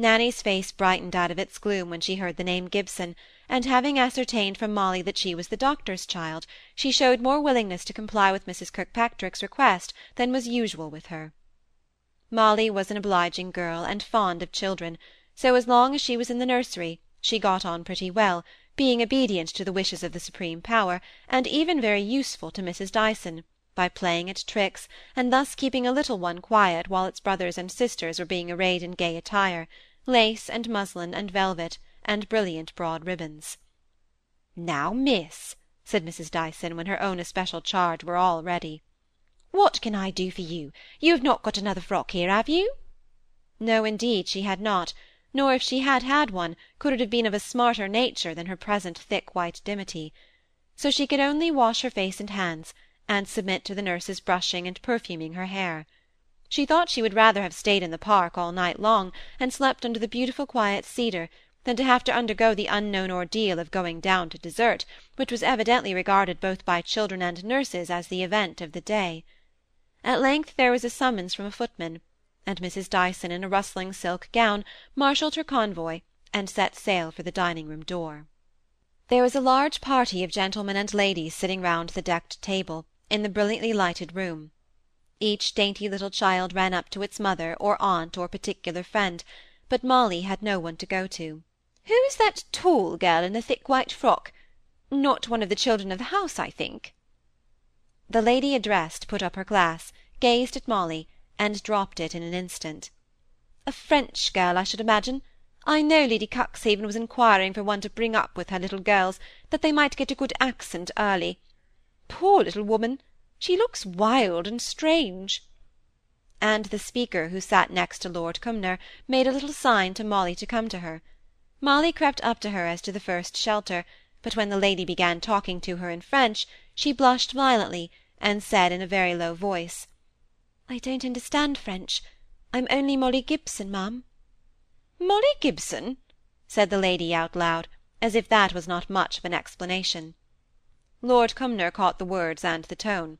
Nanny's face brightened out of its gloom when she heard the name Gibson, and having ascertained from Molly that she was the doctor's child, she showed more willingness to comply with Mrs. Kirkpatrick's request than was usual with her. Molly was an obliging girl, and fond of children, so as long as she was in the nursery, she got on pretty well, being obedient to the wishes of the supreme power, and even very useful to Mrs. Dyson, by playing at tricks, and thus keeping a little one quiet while its brothers and sisters were being arrayed in gay attire lace, and muslin, and velvet, and brilliant broad ribbons. "Now, miss," said Mrs. Dyson, when her own especial charge were all ready, "what can I do for you? You have not got another frock here, have you?" No, indeed, she had not, nor if she had had one, could it have been of a smarter nature than her present thick white dimity. So she could only wash her face and hands, and submit to the nurse's brushing and perfuming her hair. She thought she would rather have stayed in the park all night long, and slept under the beautiful quiet cedar, than to have to undergo the unknown ordeal of going down to dessert, which was evidently regarded both by children and nurses as the event of the day. At length there was a summons from a footman, and Mrs. Dyson, in a rustling silk gown, marshalled her convoy, and set sail for the dining-room door. There was a large party of gentlemen and ladies sitting round the decked table, in the brilliantly lighted room. Each dainty little child ran up to its mother, or aunt, or particular friend, but Molly had no one to go to. "Who is that tall girl in the thick white frock? Not one of the children of the house, I think." The lady addressed put up her glass, gazed at Molly, and dropped it in an instant. "A French girl, I should imagine. I know Lady Cuxhaven was inquiring for one to bring up with her little girls, that they might get a good accent early. Poor little woman! She looks wild and strange." And the speaker, who sat next to Lord Cumnor, made a little sign to Molly to come to her. Molly crept up to her as to the first shelter, but when the lady began talking to her in French, she blushed violently, and said in a very low voice, "I don't understand French. I'm only Molly Gibson, ma'am." "Molly Gibson!" said the lady out loud, as if that was not much of an explanation. Lord Cumnor caught the words and the tone.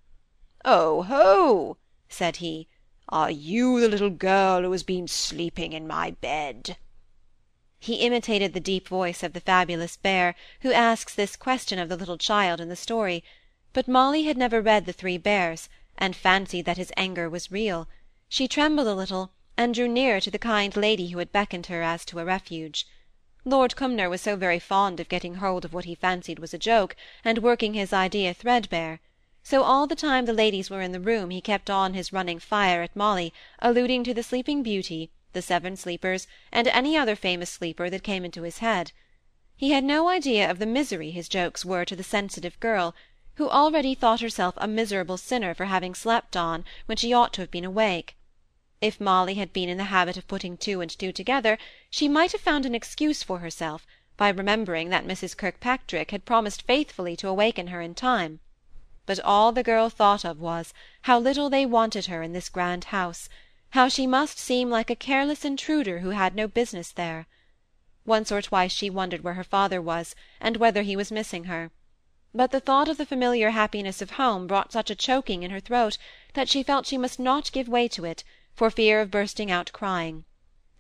"Oh, ho!" said he. "Are you the little girl who has been sleeping in my bed?" He imitated the deep voice of the fabulous bear who asks this question of the little child in the story, but Molly had never read the Three Bears, and fancied that his anger was real. She trembled a little, and drew nearer to the kind lady who had beckoned her as to a refuge. Lord Cumnor was so very fond of getting hold of what he fancied was a joke, and working his idea threadbare so all the time the ladies were in the room he kept on his running fire at Molly, alluding to the Sleeping Beauty, the Seven Sleepers, and any other famous sleeper that came into his head. He had no idea of the misery his jokes were to the sensitive girl, who already thought herself a miserable sinner for having slept on when she ought to have been awake. If Molly had been in the habit of putting two and two together, she might have found an excuse for herself, by remembering that Mrs. Kirkpatrick had promised faithfully to awaken her in time but all the girl thought of was, how little they wanted her in this grand house, how she must seem like a careless intruder who had no business there. Once or twice she wondered where her father was, and whether he was missing her. But the thought of the familiar happiness of home brought such a choking in her throat that she felt she must not give way to it, for fear of bursting out crying.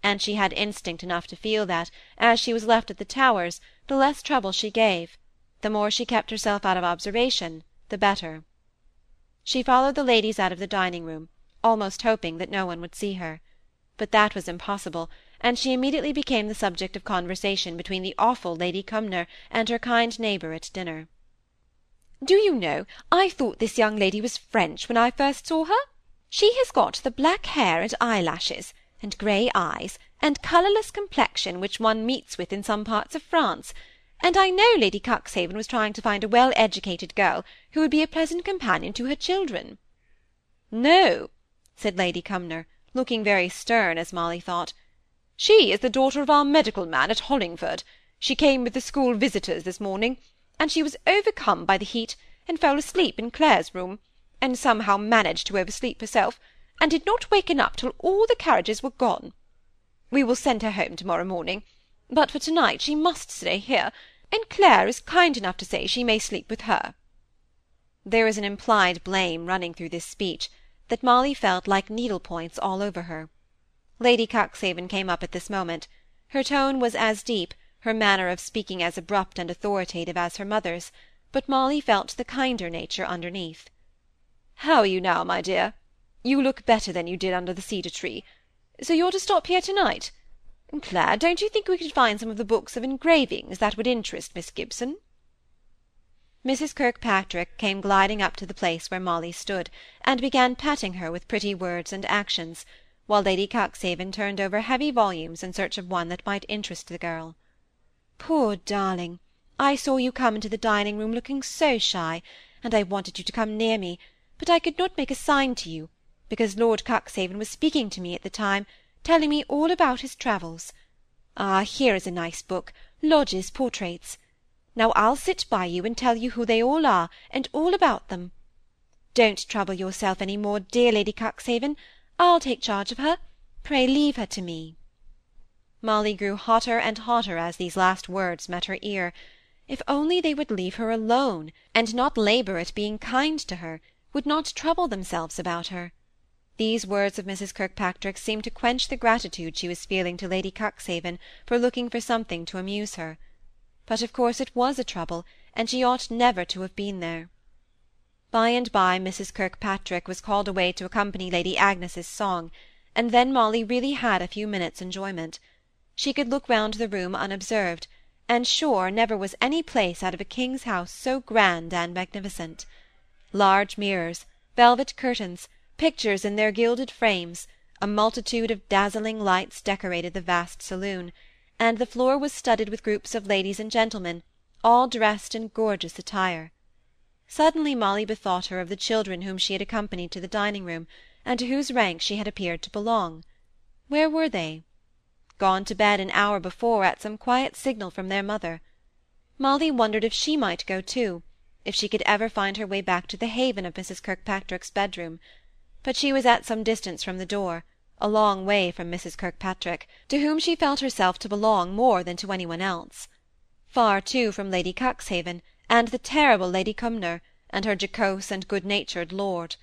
And she had instinct enough to feel that, as she was left at the Towers, the less trouble she gave, the more she kept herself out of observation, the better. She followed the ladies out of the dining-room, almost hoping that no one would see her. But that was impossible, and she immediately became the subject of conversation between the awful Lady Cumnor and her kind neighbour at dinner. "Do you know, I thought this young lady was French when I first saw her? She has got the black hair and eyelashes, and grey eyes, and colourless complexion which one meets with in some parts of France, and I know Lady Cuxhaven was trying to find a well-educated girl who would be a pleasant companion to her children." "No," said Lady Cumnor, looking very stern, as Molly thought. "She is the daughter of our medical man at Hollingford. She came with the school visitors this morning, and she was overcome by the heat, and fell asleep in Clare's room, and somehow managed to oversleep herself, and did not waken up till all the carriages were gone. We will send her home to-morrow morning, but for to-night she must stay here and Clare is kind enough to say she may sleep with her." There was an implied blame running through this speech, that Molly felt like needle points all over her. Lady Cuxhaven came up at this moment. Her tone was as deep, her manner of speaking as abrupt and authoritative as her mother's, but Molly felt the kinder nature underneath. "How are you now, my dear? You look better than you did under the cedar tree. So you're to stop here to-night? Clare, don't you think we could find some of the books of engravings that would interest Miss Gibson?" Mrs. Kirkpatrick came gliding up to the place where Molly stood, and began petting her with pretty words and actions, while Lady Cuxhaven turned over heavy volumes in search of one that might interest the girl. Poor darling! I saw you come into the dining-room looking so shy, and I wanted you to come near me, but I could not make a sign to you, because Lord Cuxhaven was speaking to me at the time, telling me all about his travels. Ah, here is a nice book, Lodge's Portraits. Now I'll sit by you and tell you who they all are, and all about them. Don't trouble yourself any more, dear Lady Cuxhaven. I'll take charge of her. Pray leave her to me. Molly grew hotter and hotter as these last words met her ear. If only they would leave her alone, and not labour at being kind to her, would not trouble themselves about her. These words of Mrs. Kirkpatrick seemed to quench the gratitude she was feeling to Lady Cuxhaven for looking for something to amuse her. But of course it was a trouble, and she ought never to have been there. By and by Mrs. Kirkpatrick was called away to accompany Lady Agnes's song, and then Molly really had a few minutes' enjoyment. She could look round the room unobserved, and sure never was any place out of a king's house so grand and magnificent. Large mirrors, velvet curtains, pictures in their gilded frames, a multitude of dazzling lights decorated the vast saloon, and the floor was studded with groups of ladies and gentlemen, all dressed in gorgeous attire. Suddenly Molly bethought her of the children whom she had accompanied to the dining-room, and to whose rank she had appeared to belong. Where were they? Gone to bed an hour before at some quiet signal from their mother. Molly wondered if she might go too, if she could ever find her way back to the haven of Mrs. Kirkpatrick's bedroom. But she was at some distance from the door, a long way from Mrs. Kirkpatrick, to whom she felt herself to belong more than to any one else. Far, too, from Lady Cuxhaven, and the terrible Lady Cumnor, and her jocose and good-natured lord.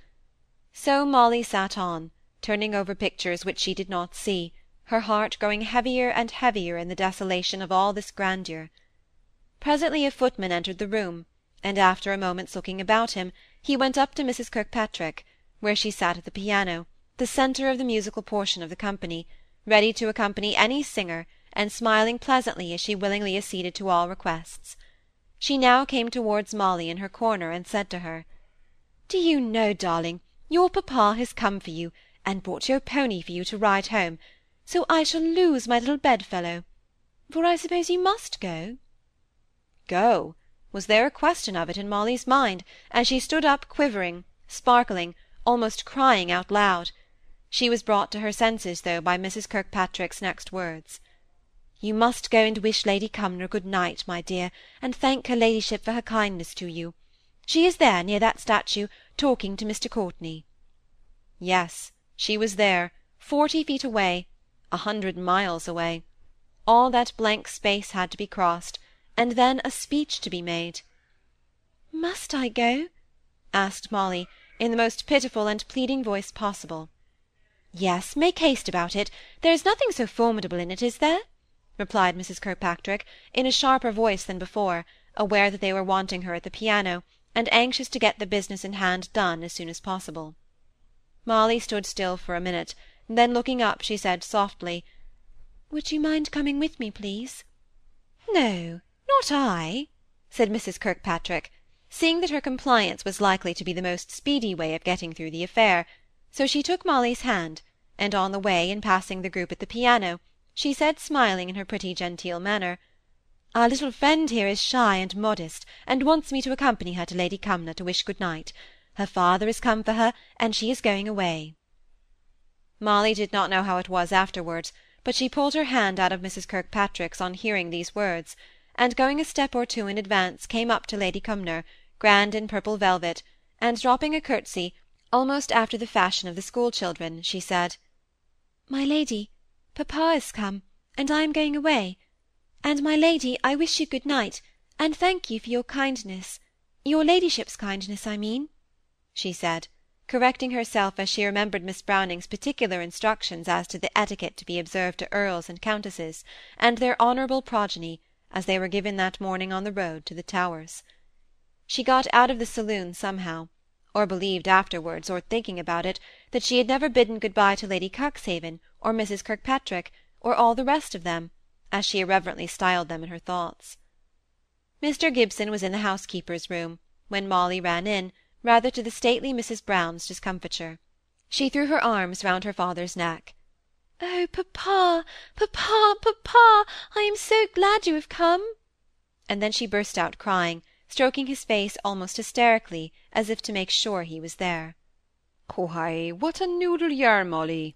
So Molly sat on, turning over pictures which she did not see, her heart growing heavier and heavier in the desolation of all this grandeur. Presently a footman entered the room, and after a moment's looking about him, he went up to Mrs. Kirkpatrick, where she sat at the piano, the centre of the musical portion of the company, ready to accompany any singer, and smiling pleasantly as she willingly acceded to all requests. She now came towards Molly in her corner, and said to her, "Do you know, darling, your papa has come for you, and brought your pony for you to ride home, so I shall lose my little bedfellow; for I suppose you must go?" Go! Was there a question of it in Molly's mind, as she stood up quivering, sparkling, almost crying out loud? She was brought to her senses, though, by Mrs. Kirkpatrick's next words. You must go and wish Lady Cumnor good night, my dear, and thank her ladyship for her kindness to you. She is there, near that statue, talking to Mr. Courtenay. Yes, she was there, forty feet away, a hundred miles away. All that blank space had to be crossed, and then a speech to be made. Must I go? asked Molly, in the most pitiful and pleading voice possible. Yes, make haste about it. There is nothing so formidable in it, is there? replied Mrs. Kirkpatrick, in a sharper voice than before, aware that they were wanting her at the piano, and anxious to get the business in hand done as soon as possible. Molly stood still for a minute, then looking up, she said softly, "Would you mind coming with me, please?" "No, not I," said Mrs. Kirkpatrick, seeing that her compliance was likely to be the most speedy way of getting through the affair, so she took Molly's hand, and on the way, in passing the group at the piano, she said, smiling in her pretty genteel manner, "Our little friend here is shy and modest, and wants me to accompany her to Lady Cumnor to wish good night. Her father has come for her, and she is going away." Molly did not know how it was afterwards, but she pulled her hand out of Mrs. Kirkpatrick's on hearing these words, and going a step or two in advance came up to Lady Cumnor, grand in purple velvet, and dropping a curtsey, almost after the fashion of the school children, she said, "My lady, Papa is come, and I am going away. And, my lady, I wish you good night, and thank you for your kindness—your ladyship's kindness, I mean," she said, correcting herself as she remembered Miss Browning's particular instructions as to the etiquette to be observed to earls and countesses, and their honourable progeny, as they were given that morning on the road to the Towers. She got out of the saloon somehow, or believed afterwards, or thinking about it, that she had never bidden good-bye to Lady Cuxhaven, or Mrs. Kirkpatrick, or all the rest of them, as she irreverently styled them in her thoughts. Mr. Gibson was in the housekeeper's room, when Molly ran in, rather to the stately Mrs. Brown's discomfiture. She threw her arms round her father's neck. "Oh, papa, papa, papa! I am so glad you have come!" And then she burst out crying, stroking his face almost hysterically, as if to make sure he was there. "Why, what a noodle you are, Molly!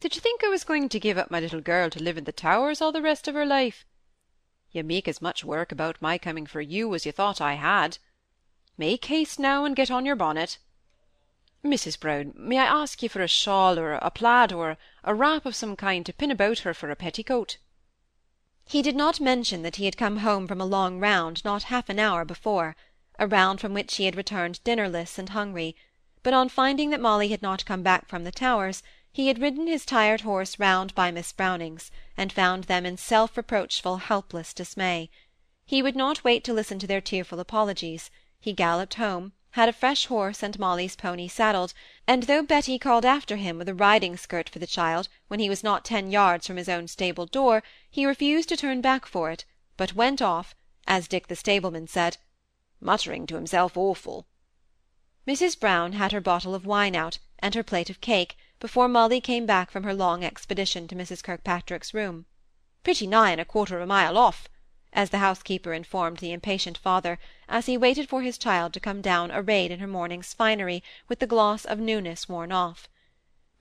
Did you think I was going to give up my little girl to live in the Towers all the rest of her life? You make as much work about my coming for you as you thought I had. Make haste now and get on your bonnet. Mrs. Brown, may I ask you for a shawl or a plaid or a wrap of some kind to pin about her for a petticoat?" He did not mention that he had come home from a long round not half an hour before, a round from which he had returned dinnerless and hungry; but on finding that Molly had not come back from the Towers, he had ridden his tired horse round by Miss Brownings, and found them in self-reproachful helpless dismay. He would not wait to listen to their tearful apologies; he galloped home, had a fresh horse and Molly's pony saddled, and though Betty called after him with a riding skirt for the child, when he was not ten yards from his own stable door, he refused to turn back for it, but went off, as Dick the stableman said, muttering to himself awful. Mrs. Brown had her bottle of wine out, and her plate of cake, before Molly came back from her long expedition to Mrs. Kirkpatrick's room. Pretty nigh a quarter of a mile off, as the housekeeper informed the impatient father, as he waited for his child to come down arrayed in her morning's finery, with the gloss of newness worn off.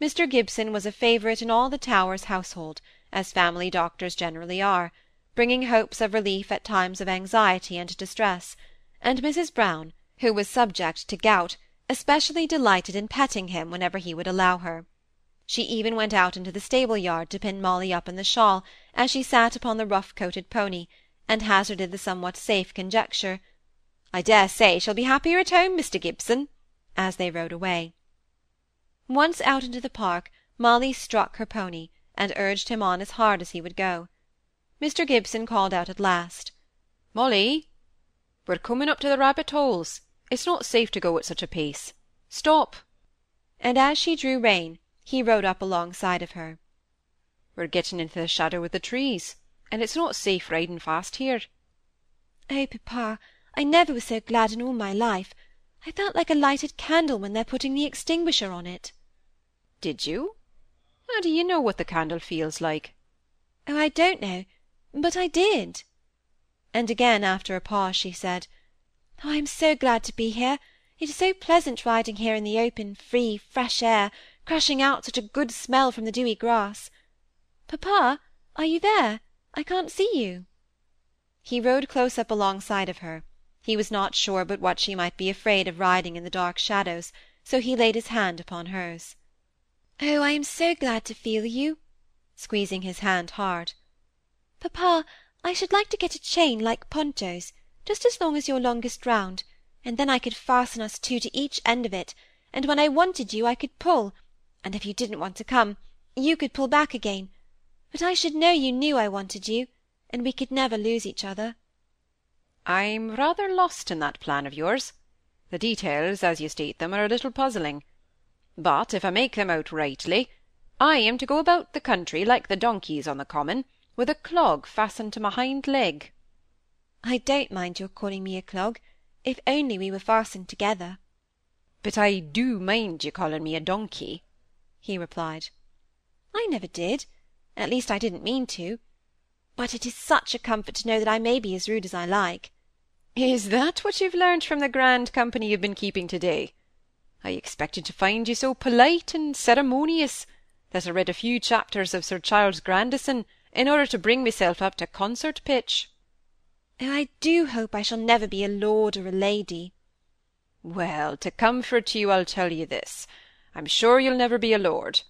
Mr. Gibson was a favourite in all the Towers household, as family doctors generally are, bringing hopes of relief at times of anxiety and distress, and Mrs. Brown, who was subject to gout, especially delighted in petting him whenever he would allow her. She even went out into the stable-yard to pin Molly up in the shawl, as she sat upon the rough-coated pony, and hazarded the somewhat safe conjecture, "I dare say she'll be happier at home, Mr. Gibson," as they rode away. Once out into the park, Molly struck her pony, and urged him on as hard as he would go. Mr. Gibson called out at last, "Molly, we're coming up to the rabbit holes. It's not safe to go at such a pace. Stop!" And as she drew rein, he rode up alongside of her. We're getting into the shadow of the trees, and it's not safe riding fast here. Oh, papa, I never was so glad in all my life. I felt like a lighted candle when they're putting the extinguisher on it. Did you? How do you know what the candle feels like? Oh, I don't know, but I did. And again, after a pause, she said, Oh, I am so glad to be here. It is so pleasant riding here in the open, free, fresh air, crushing out such a good smell from the dewy grass. Papa, are you there? I can't see you. He rode close up alongside of her. He was not sure but what she might be afraid of riding in the dark shadows, so he laid his hand upon hers. Oh, I am so glad to feel you, squeezing his hand hard. Papa, I should like to get a chain like Ponto's, just as long as your longest round, and then I could fasten us two to each end of it, and when I wanted you I could pull, and if you didn't want to come, you could pull back again, but I should know you knew I wanted you, and we could never lose each other. I'm rather lost in that plan of yours. The details, as you state them, are a little puzzling. But if I make them out rightly, I am to go about the country like the donkeys on the common, with a clog fastened to my hind leg. I don't mind your calling me a clog, if only we were fastened together. But I do mind your calling me a donkey, he replied. I never did. At least I didn't mean to. But it is such a comfort to know that I may be as rude as I like. Is that what you've learnt from the grand company you've been keeping to-day? I expected to find you so polite and ceremonious that I read a few chapters of Sir Charles Grandison in order to bring myself up to concert pitch. Oh, I do hope I shall never be a lord or a lady. Well, to comfort you, I'll tell you this. I'm sure you'll never be a lord,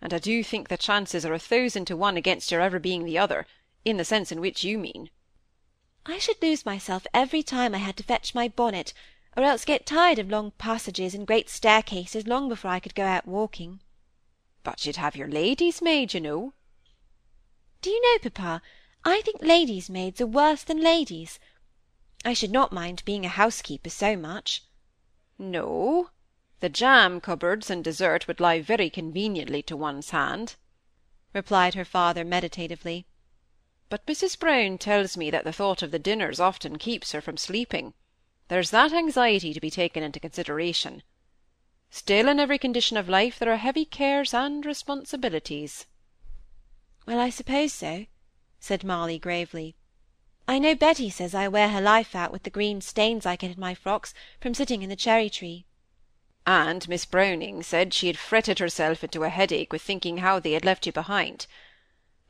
and I do think the chances are a thousand to one against your ever being the other, in the sense in which you mean. I should lose myself every time I had to fetch my bonnet, or else get tired of long passages and great staircases long before I could go out walking. But you'd have your lady's maid, you know. Do you know, papa, I think ladies' maids are worse than ladies. I should not mind being a housekeeper so much. No, the jam cupboards and dessert would lie very conveniently to one's hand, replied her father meditatively. But Mrs. Brown tells me that the thought of the dinners often keeps her from sleeping. There's that anxiety to be taken into consideration. Still, in every condition of life there are heavy cares and responsibilities. Well, I suppose so, said Molly gravely. I know Betty says I wear her life out with the green stains I get in my frocks from sitting in the cherry-tree. And Miss Browning said she had fretted herself into a headache with thinking how they had left you behind.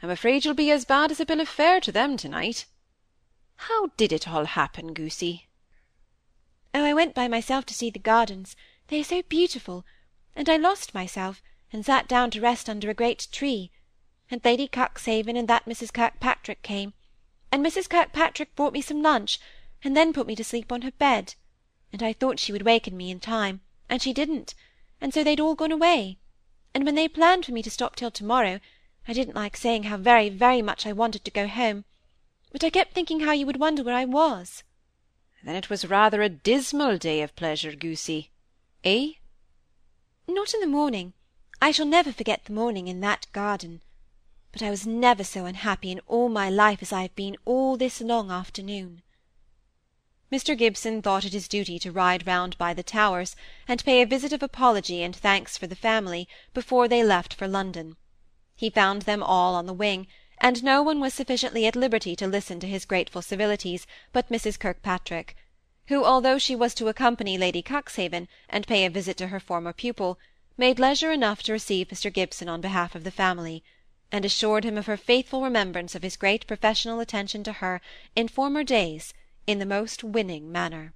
I'm afraid you'll be as bad as a bill of fare to them to-night. How did it all happen, Goosey? Oh, I went by myself to see the gardens. They are so beautiful. And I lost myself, and sat down to rest under a great tree. And Lady Cuxhaven and that Mrs. Kirkpatrick came. And Mrs. Kirkpatrick brought me some lunch, and then put me to sleep on her bed. And I thought she would waken me in time, and she didn't. And so they'd all gone away. And when they planned for me to stop till to-morrow, I didn't like saying how very, very much I wanted to go home, but I kept thinking how you would wonder where I was. Then it was rather a dismal day of pleasure, Goosey, eh? Not in the morning. I shall never forget the morning in that garden. But I was never so unhappy in all my life as I have been all this long afternoon. Mr. Gibson thought it his duty to ride round by the Towers, and pay a visit of apology and thanks for the family, before they left for London. He found them all on the wing, and no one was sufficiently at liberty to listen to his grateful civilities but Mrs. Kirkpatrick, who, although she was to accompany Lady Cuxhaven, and pay a visit to her former pupil, made leisure enough to receive Mr. Gibson on behalf of the family, and assured him of her faithful remembrance of his great professional attention to her in former days in the most winning manner.